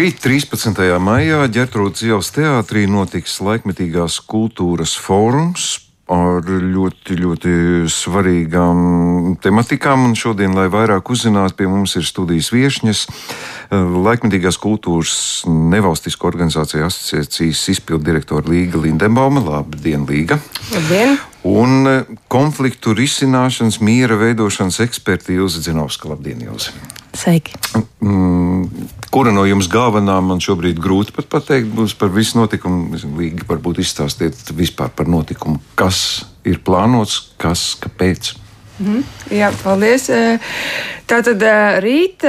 Rīt, 13. maijā, ģertrūdas ielas teātrī notiks laikmetīgās kultūras fórums ar ļoti, ļoti svarīgām tematikām. Un šodien, lai vairāk uzzinātu, pie mums ir studijas viesņas. Laikmetīgās kultūras nevalstisko organizāciju asociācijas izpildu direktora Līga Lindenbauma. Labdien, Līga! Labdien! Un konfliktu risināšanas, miera veidošanas eksperti Ilza Dzinovska. Labdien, Ilza! Sveiki! Mm, kura no jums galvenā man šobrīd grūti pat pateikt būs par visu notikumu? Līgi varbūt izstāstiet vispār par notikumu, kas ir plānots, kas, kāpēc. Mm -hmm. Jā, paldies. Tātad rīt.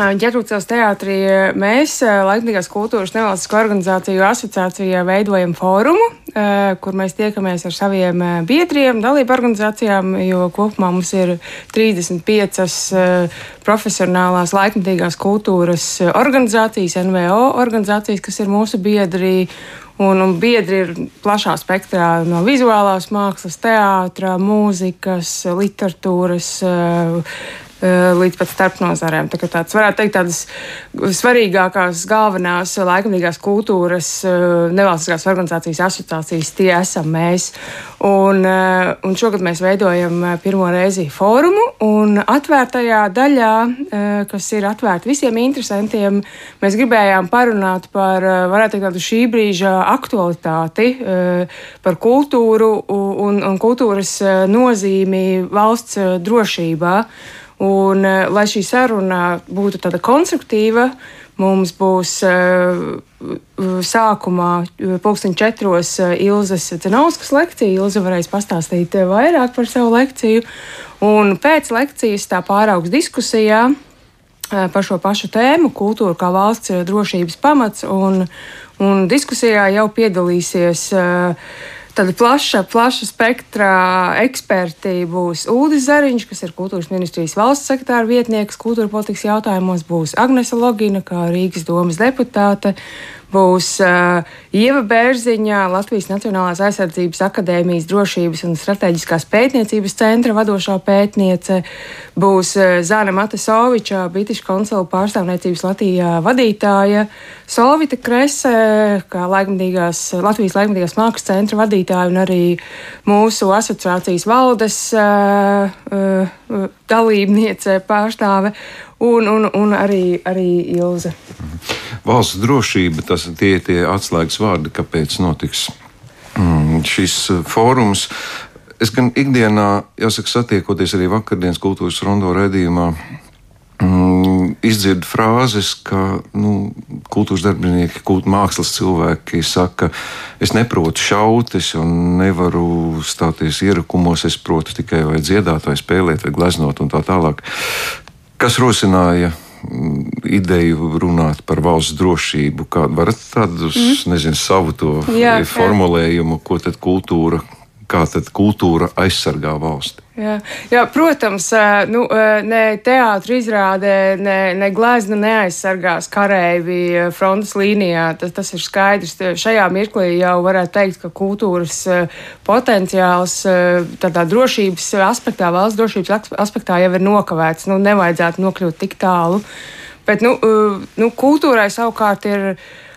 Ģertrūcās teātrī mēs, Laikmīgās kultūras nevalstisko organizāciju asociācijā, veidojam fórumu, kur mēs tiekamies ar saviem biedriem, dalību organizācijām, jo kopumā mums ir 35 profesionālās laikmatīgās kultūras organizācijas, NVO organizācijas, kas ir mūsu biedri. Un, un biedri ir plašā spektrā no vizuālās mākslas, teātras, mūzikas, literatūras, Eh, līdz pat starpnozarēm. Tā tāds varētu teikt, tādas svarīgākās, galvenās laikamīgās kultūras eh, nevalstiskās organizācijas asociācijas, tie esam mēs. Un, eh, un šogad mēs veidojam pirmo reizi fórumu, un atvērtajā daļā, kas ir atvērta visiem interesantiem, mēs gribējām parunāt par, varētu teikt, tādu šī brīža aktualitāti, par kultūru un, un kultūras nozīmi valsts drošībā. Un, eh, lai šī saruna būtu tāda konstruktīva, mums būs uh, sākumā, eh, pulksten četros, Ilzas Cenauskas lekcija. Ilza varēs pastāstīt vairāk par savu lekciju. Un pēc lekcijas tā pāraugs diskusijā par šo pašu tēmu - kultūra kā valsts drošības pamats. Un, un diskusijā jau piedalīsies uh, Tāda plaša, plaša spektra eksperti būs Ulris Zariņš, kas ir kultūras ministrijas valsts sekretāra vietnieks kultūra politikas jautājumos, būs Agnese Logina, kā Rīgas domas deputāte, būs uh, Ieva Bērziņa, Latvijas Nacionālās aizsardzības akadēmijas drošības un strateģiskās pētniecības centra vadošā pētniece, būs uh, Zāna Matesoviča, British konsula pārstāvniecības Latvijā vadītāja, Solvita Krese, kā laikmatīgās, Latvijas laikmatīgās mākslas centra vadītāja un arī mūsu asociācijas valdes uh, uh, dalībniece pārstāve un, un, un arī, arī Ilze. Mhm valsts drošība, tas tie ir tie atslēgas vārdi, kāpēc notiks mm, šis uh, fórums. Es gan ikdienā, jāsaka, satiekoties arī vakardienas kultūras rondo redzījumā, mm, izdzirdu frāzes, ka nu, kultūras darbinieki, kultūras mākslas cilvēki saka, es neprotu šaut, es nevaru stāties ierakumos, es protu tikai vai dziedāt, vai spēlēt, vai gleznot un tā tālāk. Kas rosināja ideju runāt par valsts drošību. Kādu varat tādus, mm. nezinu, savu to jā, formulējumu, jā. ko tad kultūra, kā kultūra aizsargā valsti? Jā, jā, protams, nu, ne teātris izrādē, ne, ne glezna neaizsargās kareivi frontes līnijā. Tas, tas ir skaidrs. Šajā mirklī jau varētu teikt, ka kultūras potenciāls tādā drošības aspektā, valsts drošības aspektā jau ir nokavēts. Nu, nevajadzētu nokļūt tik tālu. Bet nu, nu, kultūrai savukārt ir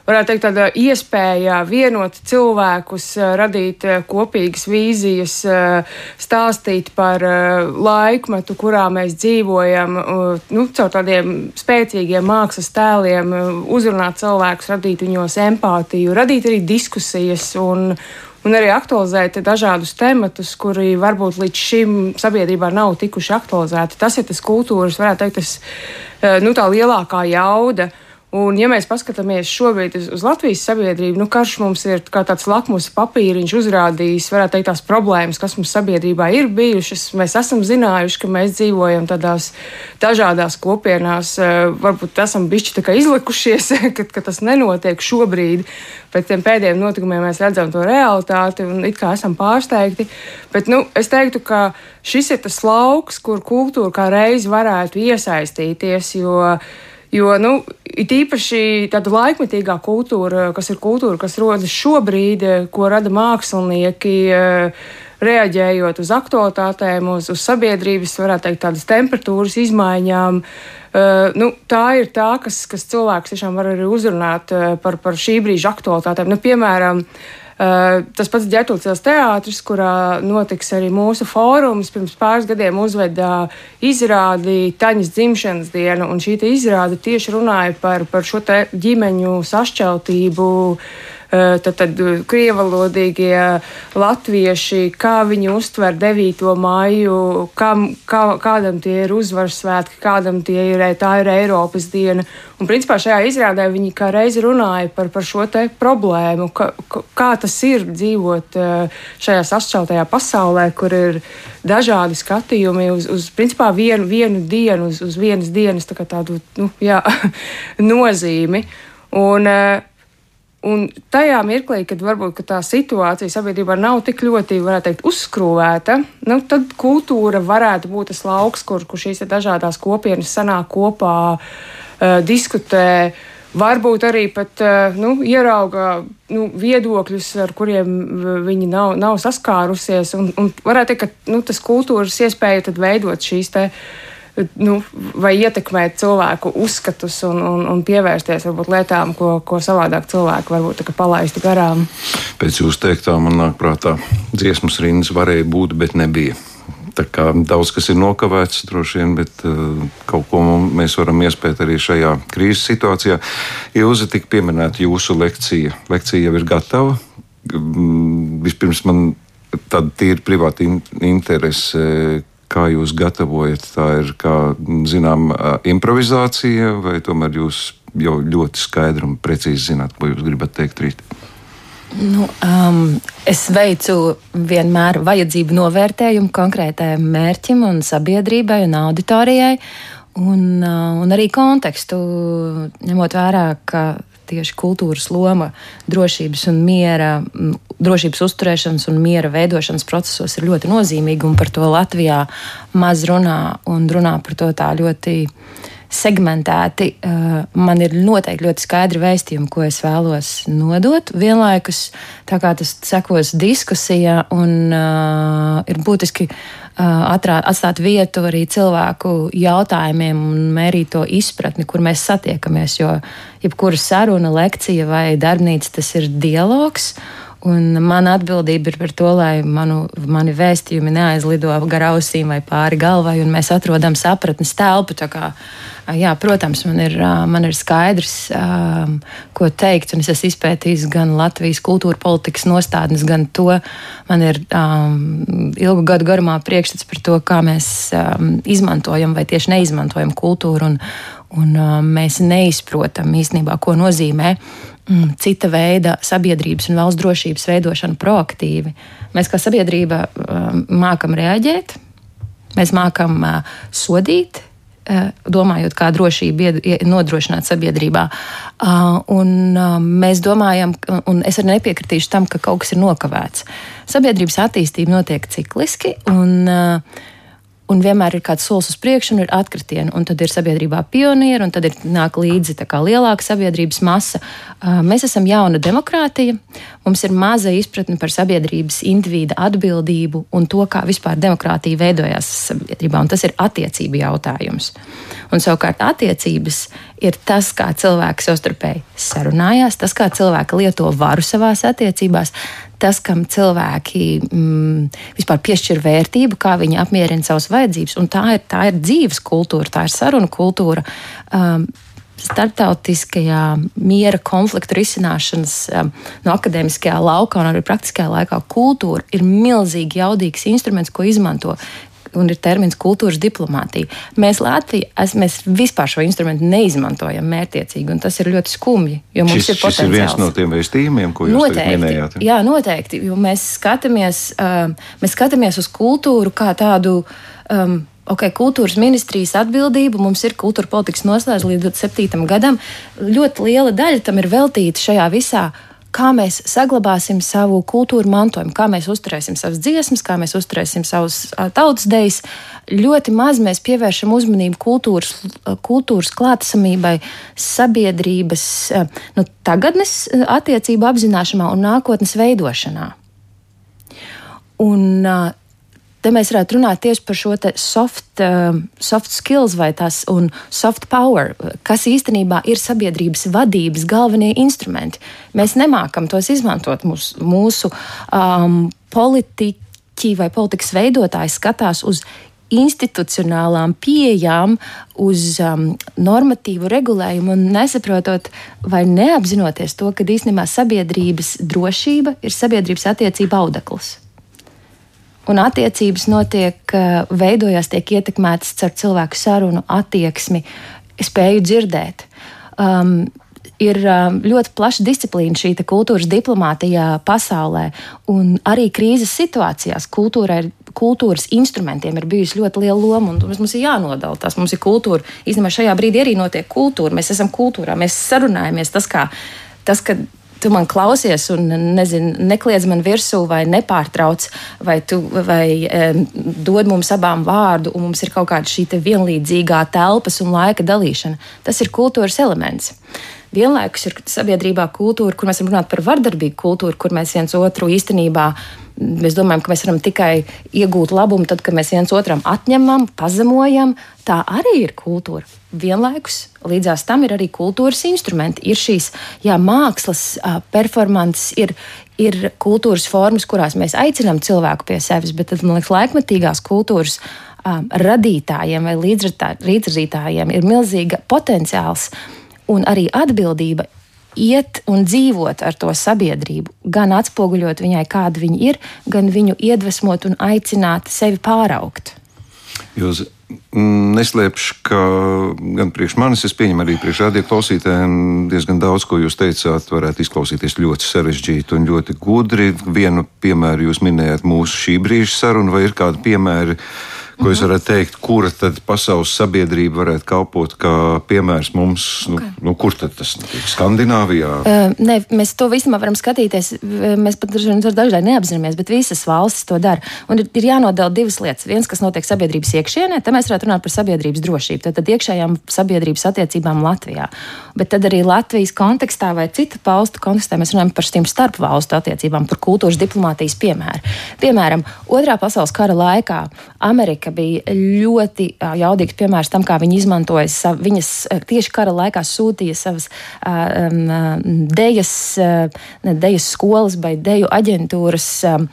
varētu teikt, tāda iespēja vienot cilvēkus, eh, radīt eh, kopīgas vīzijas, eh, stāstīt par laikmetu, kurā mēs dzīvojam, nu, caur tādiem spēcīgiem mākslas tēliem, uzrunāt cilvēkus, radīt viņos empātiju, radīt arī diskusijas un, un arī aktualizēt dažādus tematus, kuri varbūt līdz šim sabiedrībā nav tikuši aktualizēti. Tas ir tas kultūras, varētu teikt, tas, nu, tā lielākā jauda. Un, ja mēs paskatāmies šobrīd uz, uz Latvijas sabiedrību, nu, karš mums ir kā tāds lakmus papīriņš uzrādījis, varētu teikt, tās problēmas, kas mums sabiedrībā ir bijušas. Mēs esam zinājuši, ka mēs dzīvojam tādās dažādās kopienās, eh, varbūt esam bišķi izlikušies, ka, ka tas nenotiek šobrīd. Pēc tiem pēdējiem notikumiem mēs redzam to realitāti un it kā esam pārsteigti. Bet nu, es teiktu, ka šis ir tas lauks, kur kultūra kā reiz varētu iesaistīties. Jo, Jo, nu, it īpaši tāda laikmetīgā kultūra, kas ir kultūra, kas rodas šobrīd, ko rada mākslinieki, reaģējot uz aktualitātēm, uz, uz sabiedrības, varētu teikt, tādas temperatūras izmaiņām. Uh, nu, tā ir tā, kas, kas cilvēks tiešām var arī uzrunāt uh, par, par šī brīža aktualitātēm. Nu, piemēram, uh, tas pats ģērbtuves teātris, kurā notiks arī mūsu fórums, pirms pāris gadiem uzveda izrādi Taņas dzimšanas dienu, šī izrāde tieši runāja par, par šo ģimeņu sašķeltību. Eh, tad, tad eh, krievalodīgie latvieši, kā viņi uztver 9. māju, kā, kā, kādam tie ir uzvaras svētki, kādam tie ir, tā ir Eiropas diena. Un principā šajā izrādē viņi kā reizi runāja par, par šo te problēmu, ka, kā tas ir dzīvot eh, šajā sašķeltajā pasaulē, kur ir dažādi skatījumi uz, uz principā vienu, vienu dienu, uz, uz vienas dienas tā tādu nu, jā, nozīmi. Un, uh, Un tajā mirklī, kad varbūt ka tā situācija sabiedrībā nav tik ļoti, varētu teikt, uzskrūvēta, nu, tad kultūra varētu būt tas lauks, kur, kur šīs dažādas kopienas sanāk kopā, uh, diskutē. Varbūt arī pat uh, nu, ierauga nu, viedokļus, ar kuriem viņi nav, nav saskārusies. Un, un varētu teikt, ka nu, tas kultūras iespēja veidot šīs uh, nu, vai ietekmēt cilvēku uzskatus un, un, un pievērsties varbūt lietām, ko, ko savādāk cilvēki varbūt palaistu garām. Pēc jūsu teiktā man nāk prātā, dziesmas rindas varēja būt, bet nebija. Tā kā daudz kas ir nokavēts, droši vien, bet uh, kaut ko mēs varam iespēt arī šajā krīzes situācijā. Ilze tika pieminēta jūsu lekcija. Lekcija jau ir gatava. Mm, vispirms man tāda tīra privāta interese, kā jūs gatavojat? Tā ir kā zinām, improvizācija, vai tomēr jūs jau ļoti skaidri un precīzi zināt, ko jūs gribat teikt rīt? Nu, um, es veicu vienmēr vajadzību novērtējumu konkrētajam mērķim, un sabiedrībai un auditorijai, un, uh, un arī kontekstu, ņemot vērā, ka tieši kultūras loma drošības un miera, drošības uzturēšanas un miera veidošanas procesos ir ļoti nozīmīga, un par to Latvijā maz runā un runā par to tā ļoti segmentēti. Eh, man ir noteikti ļoti skaidri vēstījumi, ko es vēlos nodot. Vienlaikus tas sekos diskusijā un uh, ir būtiski atrā, atstāt vietu arī cilvēku jautājumiem un mērīt to izpratni, kur mēs satiekamies. Jo jebkura saruna, lekcija vai darbnīca tas ir dialogs. Un mana atbildība ir par to, lai manu, mani vēstījumi neaizlido gar ausīm vai pāri galvai, un mēs atrodam sapratnes telpu. Kā, jā, protams, man ir, man ir skaidrs, ko teikt, un es esmu izpētījis gan Latvijas kultūra politikas nostādnes, gan to. Man ir um, ilgu gadu garumā priekšstats par to, kā mēs um, izmantojam vai tieši neizmantojam kultūru, un, un um, mēs neizprotam īstenībā, ko nozīmē cita veida sabiedrības un valsts drošības veidošanu proaktīvi. Mēs kā sabiedrība um, mākam reaģēt, mēs mākam uh, sodīt. Uh, domājot, kā drošību nodrošināt sabiedrībā. Uh, un mēs domājam, un es arī nepiekritīšu tam, ka kaut kas ir nokavēts. Sabiedrības attīstība notiek cikliski, un Un vienmēr ir kāds solis uz priekšu, un ir atkritieni. Un tad ir sabiedrībā pionieri, un tad ir nāk līdzi lielāka sabiedrības masa. Mēs esam jauna demokrātija. Mums ir maza izpratne par sabiedrības individu atbildību un to, kā vispār demokrātija veidojās sabiedrībā. Un tas ir attiecību jautājums. Un savukārt attiecības ir tas, kā cilvēki savstarpēji sarunājās, tas, kā cilvēki lieto varu savās attiecībās, tas, kam cilvēki mm, vispār piešķir vērtību, kā viņi apmierina savas vajadzības. Un tā ir, tā ir dzīves kultūra, tā ir saruna kultūra. Um, starptautiskajā miera konfliktu risināšanas um, no akadēmiskajā laukā un arī praktiskajā laikā kultūra ir milzīgi jaudīgs instruments, ko izmanto un ir termins kultūras diplomātija. Mēs Latvijā es, mēs vispār šo instrumentu neizmantojam mērķiecīgi, un tas ir ļoti skumji. Šis, ir šis ir viens no tiem vēstījumiem, ko jūs noteikti, minējāt. Jā, noteikti, jo mēs skatāmies, uh, mēs skatāmies uz kultūru kā tādu. Um, ok, kultūras ministrijas atbildība, mums ir kultūra politikas noslēdz līdz 27. gadam. Ļoti liela daļa tam ir veltīta šajā visā kā mēs saglabāsim savu kultūru mantojumu, kā mēs uzturēsim savas dziesmas, kā mēs uzturēsim savus tautas dejas. Ļoti maz mēs pievēršam uzmanību kultūras, kultūras klātesamībai, sabiedrības nu, tagadnes attiecību apzināšanā un nākotnes veidošanā. Un, uh, Te mēs varētu runāt tieši par šo soft, uh, soft skills vai tās un soft power, kas īstenībā ir sabiedrības vadības galvenie instrumenti. Mēs nemākam tos izmantot. Mūsu, mūsu um, politiķi vai politikas veidotāji skatās uz institucionālām pieejām, uz um, normatīvu regulējumu un nesaprotot vai neapzinoties to, ka īstenībā sabiedrības drošība ir sabiedrības attiecība audekls un attiecības notiek, veidojas, tiek ietekmētas caur cilvēku sarunu, attieksmi, spēju dzirdēt. Um, ir um, ļoti plaša disciplīna šī kultūras diplomātijā pasaulē, un arī krīzes situācijās kultūrai. Kultūras instrumentiem ir bijusi ļoti liela loma, un mums, mums ir jānodala tas. Mums ir kultūra. Īstenībā šajā brīdī arī notiek kultūra. Mēs esam kultūrā, mēs sarunājamies. Tas, kā, tas ka tu man klausies un nezinu, nekliedz man virsū vai nepārtrauc, vai, tu, vai e, dod mums abām vārdu, un mums ir kaut kāda šī vienlīdzīgā telpas un laika dalīšana. Tas ir kultūras elements. Vienlaikus ir sabiedrībā kultūra, kur mēs varam runāt par vardarbīgu kultūru, kur mēs viens otru īstenībā mēs domājam, ka mēs varam tikai iegūt labumu, tad, kad mēs viens otram atņemam, pazemojam. Tā arī ir kultūra. Vienlaikus līdzās tam ir arī kultūras instrumenti. Ir šīs jā, mākslas, performances, ir, ir kultūras formas, kurās mēs aicinām cilvēku pie sevis, bet tad, man liekas, laikmetīgās kultūras radītājiem vai līdzradītājiem ir milzīga potenciāls un arī atbildība iet un dzīvot ar to sabiedrību, gan atspoguļot viņai, kāda viņa ir, gan viņu iedvesmot un aicināt sevi pāraugt. Jūs neslēpšu, ka gan priekš manis, es pieņemu arī priekš radio klausītājiem, diezgan daudz, ko jūs teicāt, varētu izklausīties ļoti sarežģīti un ļoti gudri. Vienu piemēru jūs minējāt mūsu šī brīža sarunu, vai ir kādi piemēri? Ko jūs varētu teikt, kura tad pasaules sabiedrība varētu kalpot kā piemērs mums? Nu, okay. Nu, kur tad tas notiek? Skandināvijā? Uh, ne, mēs to vismaz varam skatīties. Mēs pat dažreiz neapzināmies, bet visas valstis to dara. Un ir, ir jānodala divas lietas. Viens, kas notiek sabiedrības iekšienē, tad mēs varētu runāt par sabiedrības drošību. Tad, tad iekšējām sabiedrības attiecībām Latvijā. Bet tad arī Latvijas kontekstā vai citu valstu kontekstā mēs runājam par šīm starpvalstu attiecībām, par kultūras diplomātijas piemēru. Piemēram, Otrā pasaules kara laikā Amerika Amerika bija ļoti jaudīgs piemērs tam, kā viņi izmantoja sav, viņas tieši kara laikā sūtīja savas um, dejas, ne dejas skolas vai deju aģentūras, um,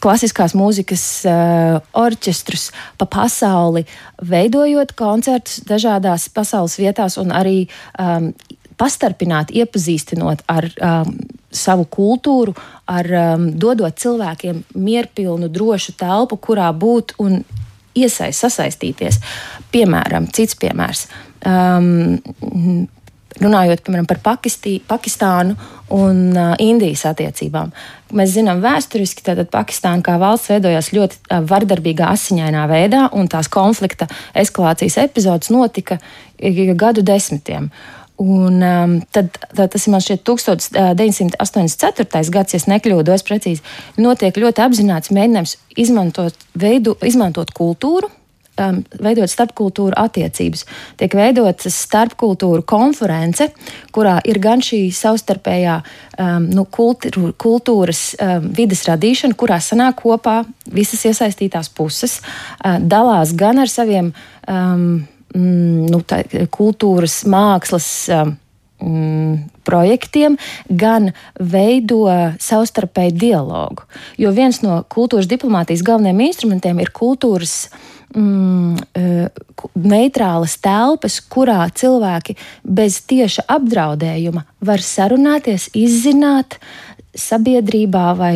klasiskās mūzikas uh, orķestrus pa pasauli, veidojot koncertus dažādās pasaules vietās un arī um, pastarpināt, iepazīstinot ar um, savu kultūru, ar um, dodot cilvēkiem mierpilnu, drošu telpu, kurā būt un iesaist, sasaistīties. Piemēram, cits piemērs. Um, runājot piemēram, par Pakistī, Pakistānu un uh, Indijas attiecībām. Mēs zinām, vēsturiski Pakistāna kā valsts veidojās ļoti uh, vardarbīgā, asiņainā veidā, un tās konflikta eskalācijas epizodes notika gadu desmitiem. Uh, Un, um, tad, tad tas ir man šķiet 1984. gads, ja nekļūdos precīzi. Notiek ļoti apzināts mēģinājums izmantot, veidu, izmantot kultūru, um, veidot starpkultūru attiecības. Tiek veidota starpkultūru konference, kurā ir gan šī savstarpējā um, nu, kultūra, kultūras um, vidas radīšana, kurā sanāk kopā visas iesaistītās puses, uh, dalās gan ar saviem. Um, mm, nu, tā, kultūras, mākslas. Um, projektiem, gan veido savstarpēju dialogu. Jo viens no kultūras diplomātijas galvenajiem instrumentiem ir kultūras mm, uh, neitrālas telpas, kurā cilvēki bez tieša apdraudējuma var sarunāties, izzināt sabiedrībā vai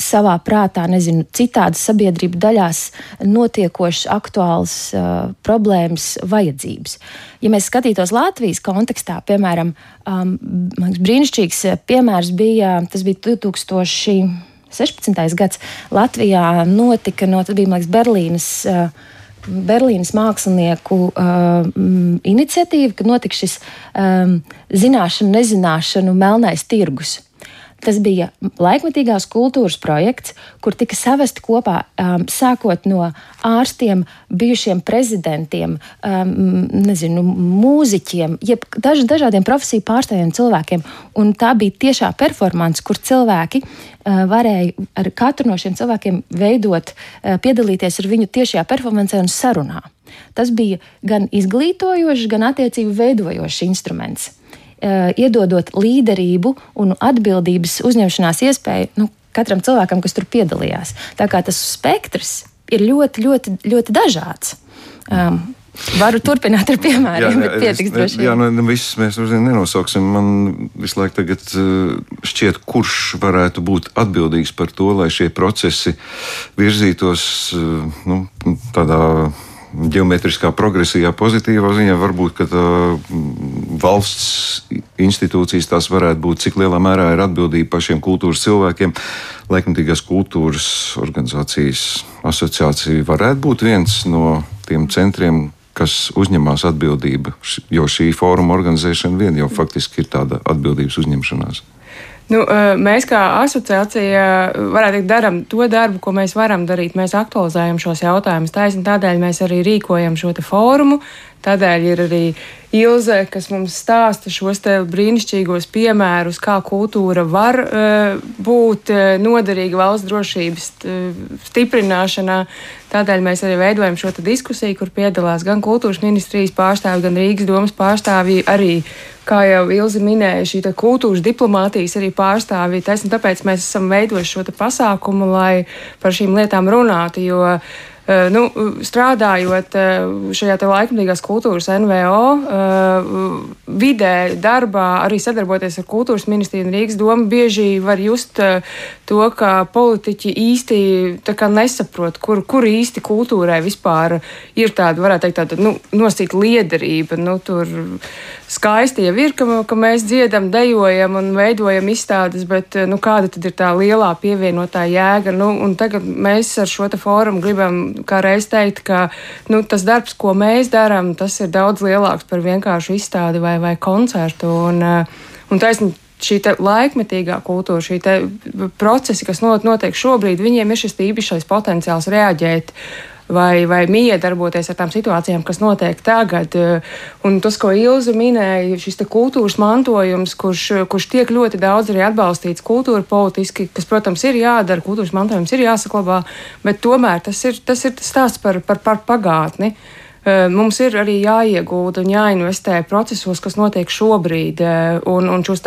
savā prātā, nezinu, citādas sabiedrību daļās notiekošas aktuāls uh, problēmas, vajadzības. Ja mēs skatītos Latvijas kontekstā, piemēram, um, brīnišķīgs piemērs bija, tas bija 2016. gads, Latvijā notika, no, tas bija, liekas, Berlīnas. Uh, Berlīnas mākslinieku uh, iniciatīva, kad notika šis um, zināšanu, nezināšanu melnais tirgus. Tas bija laikmatīgās kultūras projekts, kur tika savesti kopā um, sākot no ārstiem, bijušiem prezidentiem, um, nezinu, mūziķiem, jeb daž, dažādiem profesiju pārstāvjiem cilvēkiem. Un tā bija tiešā performance, kur cilvēki uh, varēja ar katru no šiem cilvēkiem veidot, uh, piedalīties ar viņu tiešajā performancē un sarunā. Tas bija gan izglītojošs, gan attiecību veidojošs instruments. Uh, iedodot līderību un atbildības uzņemšanās iespēju nu, katram cilvēkam, kas tur piedalījās. Tā kā tas spektrs ir ļoti, ļoti, ļoti dažāds. Um, Varu turpināt ar piemēriem, jā, bet pietiks droši. Jā, nu, visus mēs nenosauksim. Man visu laiku tagad uh, šķiet, kurš varētu būt atbildīgs par to, lai šie procesi virzītos uh, nu, tādā ģeometriskā progresijā, pozitīvā ziņā, varbūt tā, valsts institūcijas tās varētu būt, cik lielā mērā ir atbildība pašiem kultūras cilvēkiem. Laikmatīgās kultūras organizācijas asociācija varētu būt viens no tiem centriem, kas uzņemās atbildību, jo šī fóruma organizēšana vien jau faktiski ir tāda atbildības uzņemšanās. Nu, mēs kā asociācija varētu teikt, darām to darbu, ko mēs varam darīt. Mēs aktualizējam šos jautājumus. Taisnība tādēļ mēs arī rīkojam šo fórumu. Tādēļ ir arī Ilze, kas mums stāsta šos brīnišķīgos piemērus, kā kultūra var uh, būt noderīga valsts drošības stiprināšanā. Tādēļ mēs arī veidojam šo diskusiju, kur piedalās gan kultūras ministrijas pārstāvji, gan Rīgas domas pārstāvji, arī, kā jau Ilze minēja, šī kultūras diplomātijas arī pārstāvji. Tāpēc mēs esam veidojuši šo pasākumu, lai par šīm lietām runātu. Jo, uh, nu, strādājot eh, šajā laikmatīgās kultūras NVO eh, vidē, darbā, arī sadarboties ar kultūras ministriju un Rīgas domu, bieži var just to, ka politiķi īsti nesaprot, kur, kur īsti kultūrai vispār ir tāda, varētu teikt, tāda nu, nosīt liederība. Nu, tur skaisti jau ir, ka, ka mēs dziedam, dejojam un veidojam izstādes, bet nu, kāda tad ir tā lielā pievienotā jēga? Nu, tagad mēs ar šo fórumu gribam reiz teikt, ka nu, tas darbs, ko mēs darām, tas ir daudz lielāks par vienkāršu izstādi vai, vai koncertu. Un, eh, un taisn, šī laikmetīgā kultūra, šī procesi, kas notiek šobrīd, viņiem ir šis īpašais potenciāls reaģēt vai, vai miedarboties ar tām situācijām, kas notiek tagad. Un tas, ko Ilza minēja, šis kultūras mantojums, kurš, kurš tiek ļoti daudz arī atbalstīts kultūra politiski, kas, protams, ir jādara, kultūras mantojums ir jāsaklabā, bet tomēr tas ir tas, ir tas stāsts par, par, par pagātni. Mums ir arī jāiegūda un jāinvestē procesos, kas notiek šobrīd. Un, un šos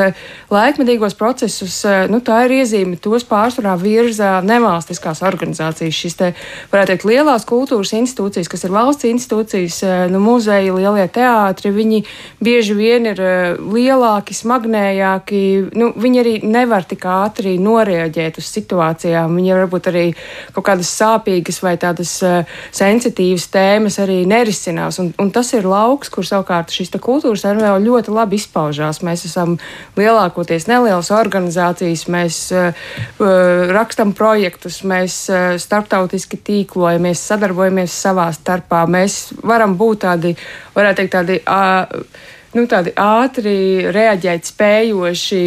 laikmetīgos procesus, nu, tā ir iezīme, tos pārsvarā virza nevalstiskās organizācijas. Šis te, varētu teikt, lielās kultūras institūcijas, kas ir valsts institūcijas, nu, muzeji, lielie teātri, viņi bieži vien ir lielāki, smagnējāki. Nu, viņi arī nevar tik ātri noreaģēt uz situācijām. Viņi varbūt arī kaut kādas sāpīgas vai tādas sensitīvas tēmas arī nereaģē nerisinās. Un, un tas ir lauks, kur savukārt šis kultūras NVO ļoti labi izpaužās. Mēs esam lielākoties nelielas organizācijas, mēs uh, rakstam projektus, mēs uh, starptautiski tīklojamies, sadarbojamies savā starpā. Mēs varam būt tādi, varētu teikt, tādi. Uh, nu, tādi ātri reaģēt spējoši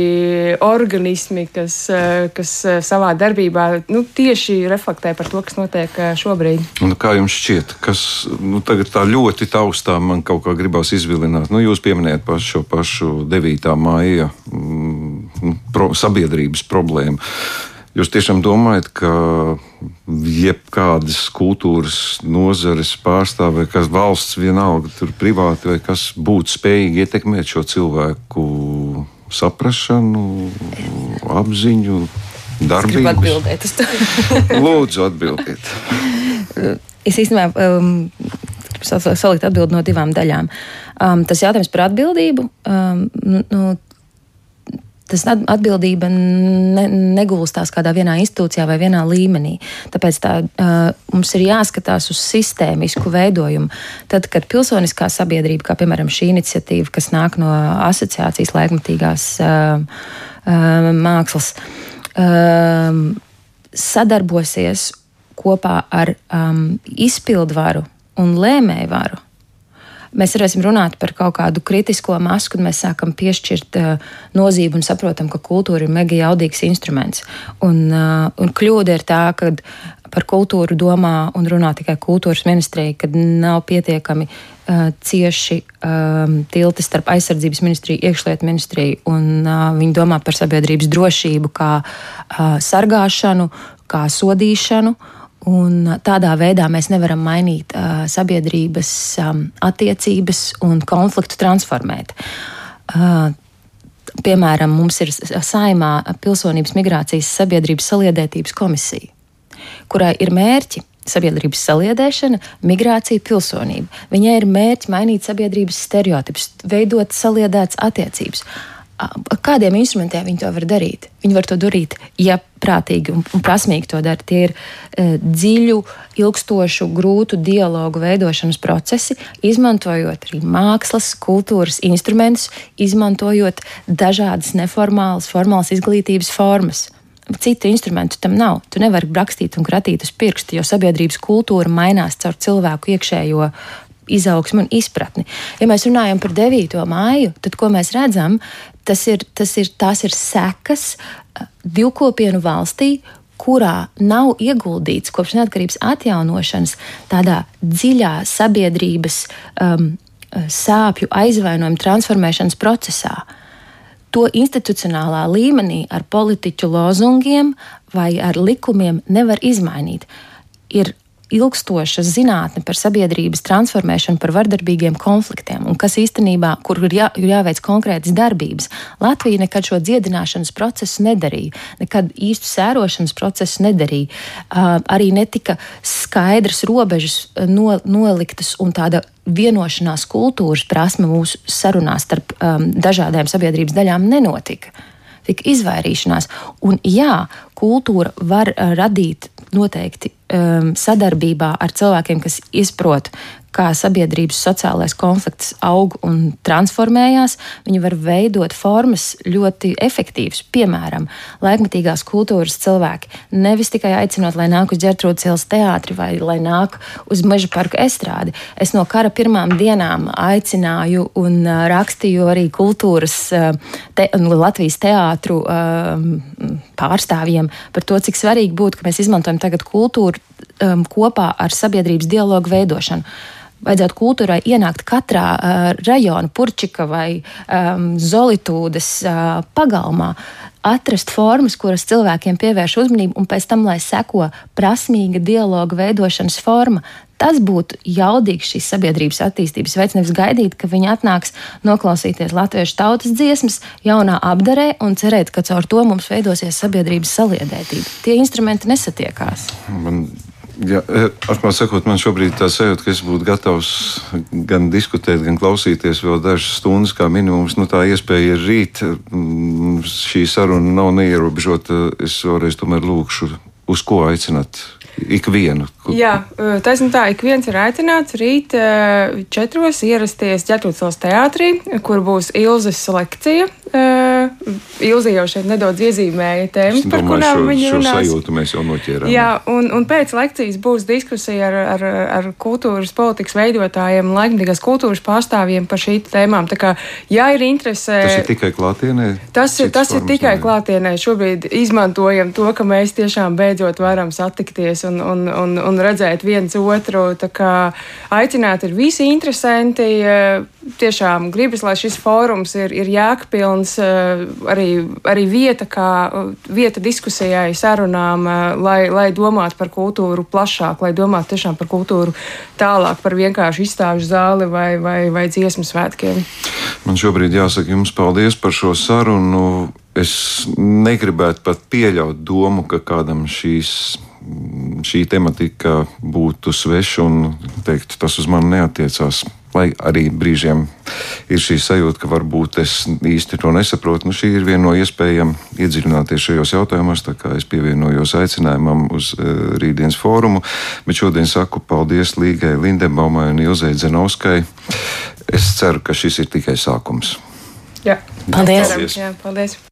organismi, kas, eh, kas eh, savā darbībā nu, tieši reflektē par to, kas notiek eh, šobrīd. Un kā jums šķiet, kas nu, tagad tā ļoti taustām man kaut kā gribās izvilināt? Nu, jūs pieminējat pašu šo pašu 9. maija mm, pro, sabiedrības problēmu. Jūs tiešām domājat, ka jebkādas kultūras nozares pārstāvē, kas valsts vienalga, tur privāti vai kas būtu spējīgi ietekmēt šo cilvēku saprašanu, apziņu, darbību? Atbildēt uz to. Lūdzu, atbildiet. es īstenībā um, salikt atbildi no divām daļām. Um, tas jautājums par atbildību. Um, nu, tas atbildība ne, negulstās kādā vienā institūcijā vai vienā līmenī. Tāpēc tā, uh, mums ir jāskatās uz sistēmisku veidojumu. Tad, kad pilsoniskā sabiedrība, kā piemēram šī iniciatīva, kas nāk no asociācijas laikmatīgās uh, uh, mākslas, uh, sadarbosies kopā ar um, izpildvaru un lēmējvaru mēs varēsim runāt par kaut kādu kritisko masu, kad mēs sākam piešķirt uh, nozīmi un saprotam, ka kultūra ir mega jaudīgs instruments. Un, uh, un kļūda ir tā, ka par kultūru domā un runā tikai kultūras ministrija, kad nav pietiekami uh, cieši um, tilti starp aizsardzības ministriju, iekšlietu ministriju, un uh, viņi domā par sabiedrības drošību kā uh, sargāšanu, kā sodīšanu. Un tādā veidā mēs nevaram mainīt uh, sabiedrības um, attiecības un konfliktu transformēt. Uh, piemēram, mums ir saimā pilsonības migrācijas sabiedrības saliedētības komisija kurai ir mērķi sabiedrības saliedēšana, migrācija, pilsonība. Viņai ir mērķi mainīt sabiedrības stereotipus, veidot saliedētas attiecības. Kādiem instrumentiem viņi to var darīt? Viņi var to darīt, ja prātīgi un, un prasmīgi to dara. Tie ir e, dziļu, ilgstošu, grūtu dialogu veidošanas procesi, izmantojot arī mākslas, kultūras instrumentus, izmantojot dažādas neformālas, formālas izglītības formas citu instrumentu tam nav. Tu nevari rakstīt un kratīt uz pirksta, jo sabiedrības kultūra mainās caur cilvēku iekšējo izaugsmu un izpratni. Ja mēs runājam par 9. māju, tad ko mēs redzam? Tas ir, tas ir, tās ir sekas uh, divkopienu valstī, kurā nav ieguldīts kopš neatkarības atjaunošanas tādā dziļā sabiedrības um, sāpju aizvainojuma transformēšanas procesā. To institucionālā līmenī ar politiķu lozungiem vai ar likumiem nevar izmainīt. Ir ilgstoša zinātne par sabiedrības transformēšanu, par vardarbīgiem konfliktiem, un kas īstenībā, kur ir, jā, ir jāveic konkrētas darbības. Latvija nekad šo dziedināšanas procesu nedarīja, nekad īstu sērošanas procesu nedarīja. Uh, arī netika skaidrs robežas no, noliktas un tāda vienošanās kultūras prasme mūsu sarunās starp um, dažādām sabiedrības daļām nenotika. Tika izvairīšanās. Un jā, kultūra var radīt noteikti um, sadarbībā ar cilvēkiem, kas izprot, kā sabiedrības sociālais konflikts aug un transformējās, viņi var veidot formas ļoti efektīvas. Piemēram, laikmatīgās kultūras cilvēki nevis tikai aicinot, lai nāk uz ģērtrūdas ielas teātri vai lai nāk uz meža parka estrādi. Es no kara pirmām dienām aicināju un uh, rakstīju arī kultūras te, Latvijas teātru uh, pārstāvjiem par to, cik svarīgi būtu, ka mēs izmantojam tagad kultūru um, kopā ar sabiedrības dialogu veidošanu vajadzētu kultūrai ienākt katrā uh, rajona, purčika vai um, zolitūdes uh, pagalmā. Atrast formas, kuras cilvēkiem pievērš uzmanību, un pēc tam, lai seko prasmīga dialoga veidošanas forma, tas būtu jaudīgs šīs sabiedrības attīstības veids. Nevis gaidīt, ka viņi atnāks noklausīties latviešu tautas dziesmas, jaunā apdarē un cerēt, ka caur to mums veidosies sabiedrības saliedētība. Tie instrumenti nesatiekās. Man Jā, e, atklāti sakot, man šobrīd tā sajūta, ka es būtu gatavs gan diskutēt, gan klausīties vēl dažas stundas, kā minimums. Nu, tā iespēja ir rīt. Mm, šī saruna nav neierobežota. Es vēlreiz tomēr lūkšu, uz ko aicināt ikvienu. Jā, taisnība tā, ik viens ir aicināts rīt četros ierasties Ģetrūcels teātrī, kur būs Ilzes lekcija. Ilzi jau šeit nedaudz iezīmēja tēmas, par kurām viņa runās. Sajūtu mēs jau noķērām. Jā, un, un pēc lekcijas būs diskusija ar, ar, ar kultūras politikas veidotājiem, laikmatīgās kultūras pārstāvjiem par šī tēmām. Tā kā, ja ir interese. Tas ir tikai klātienē? Tas ir, tas ir tikai nav. klātienē. Šobrīd izmantojam to, ka mēs tiešām beidzot varam satikties un, un, un, un redzēt viens otru. Aicināt ir visi interesanti. Tiešām gribas, lai šis fórums ir, ir jēgpilns, eh, arī, arī vieta, kā eh, vieta diskusijai, sarunām, lai, lai domātu par kultūru plašāk, lai domātu tiešām par kultūru tālāk, par vienkārši izstāžu zāli vai, vai, vai dziesmu svētkiem. Man šobrīd jāsaka jums paldies par šo sarunu. Es negribētu pat pieļaut domu, ka kādam šīs šī tematika būtu sveša un teikt, tas uz mani neatiecās. Lai arī brīžiem ir šī sajūta, ka varbūt es īsti to nesaprotu. Nu, šī ir viena no iespējām iedziļināties šajos jautājumos. Tā kā es pievienojos aicinājumam uz uh, rītdienas fórumu, bet šodien saku paldies Līgai Lindebaumai un Ilzai Zenovskai. Es ceru, ka šis ir tikai sākums. Jā, paldies! paldies. Jā, paldies.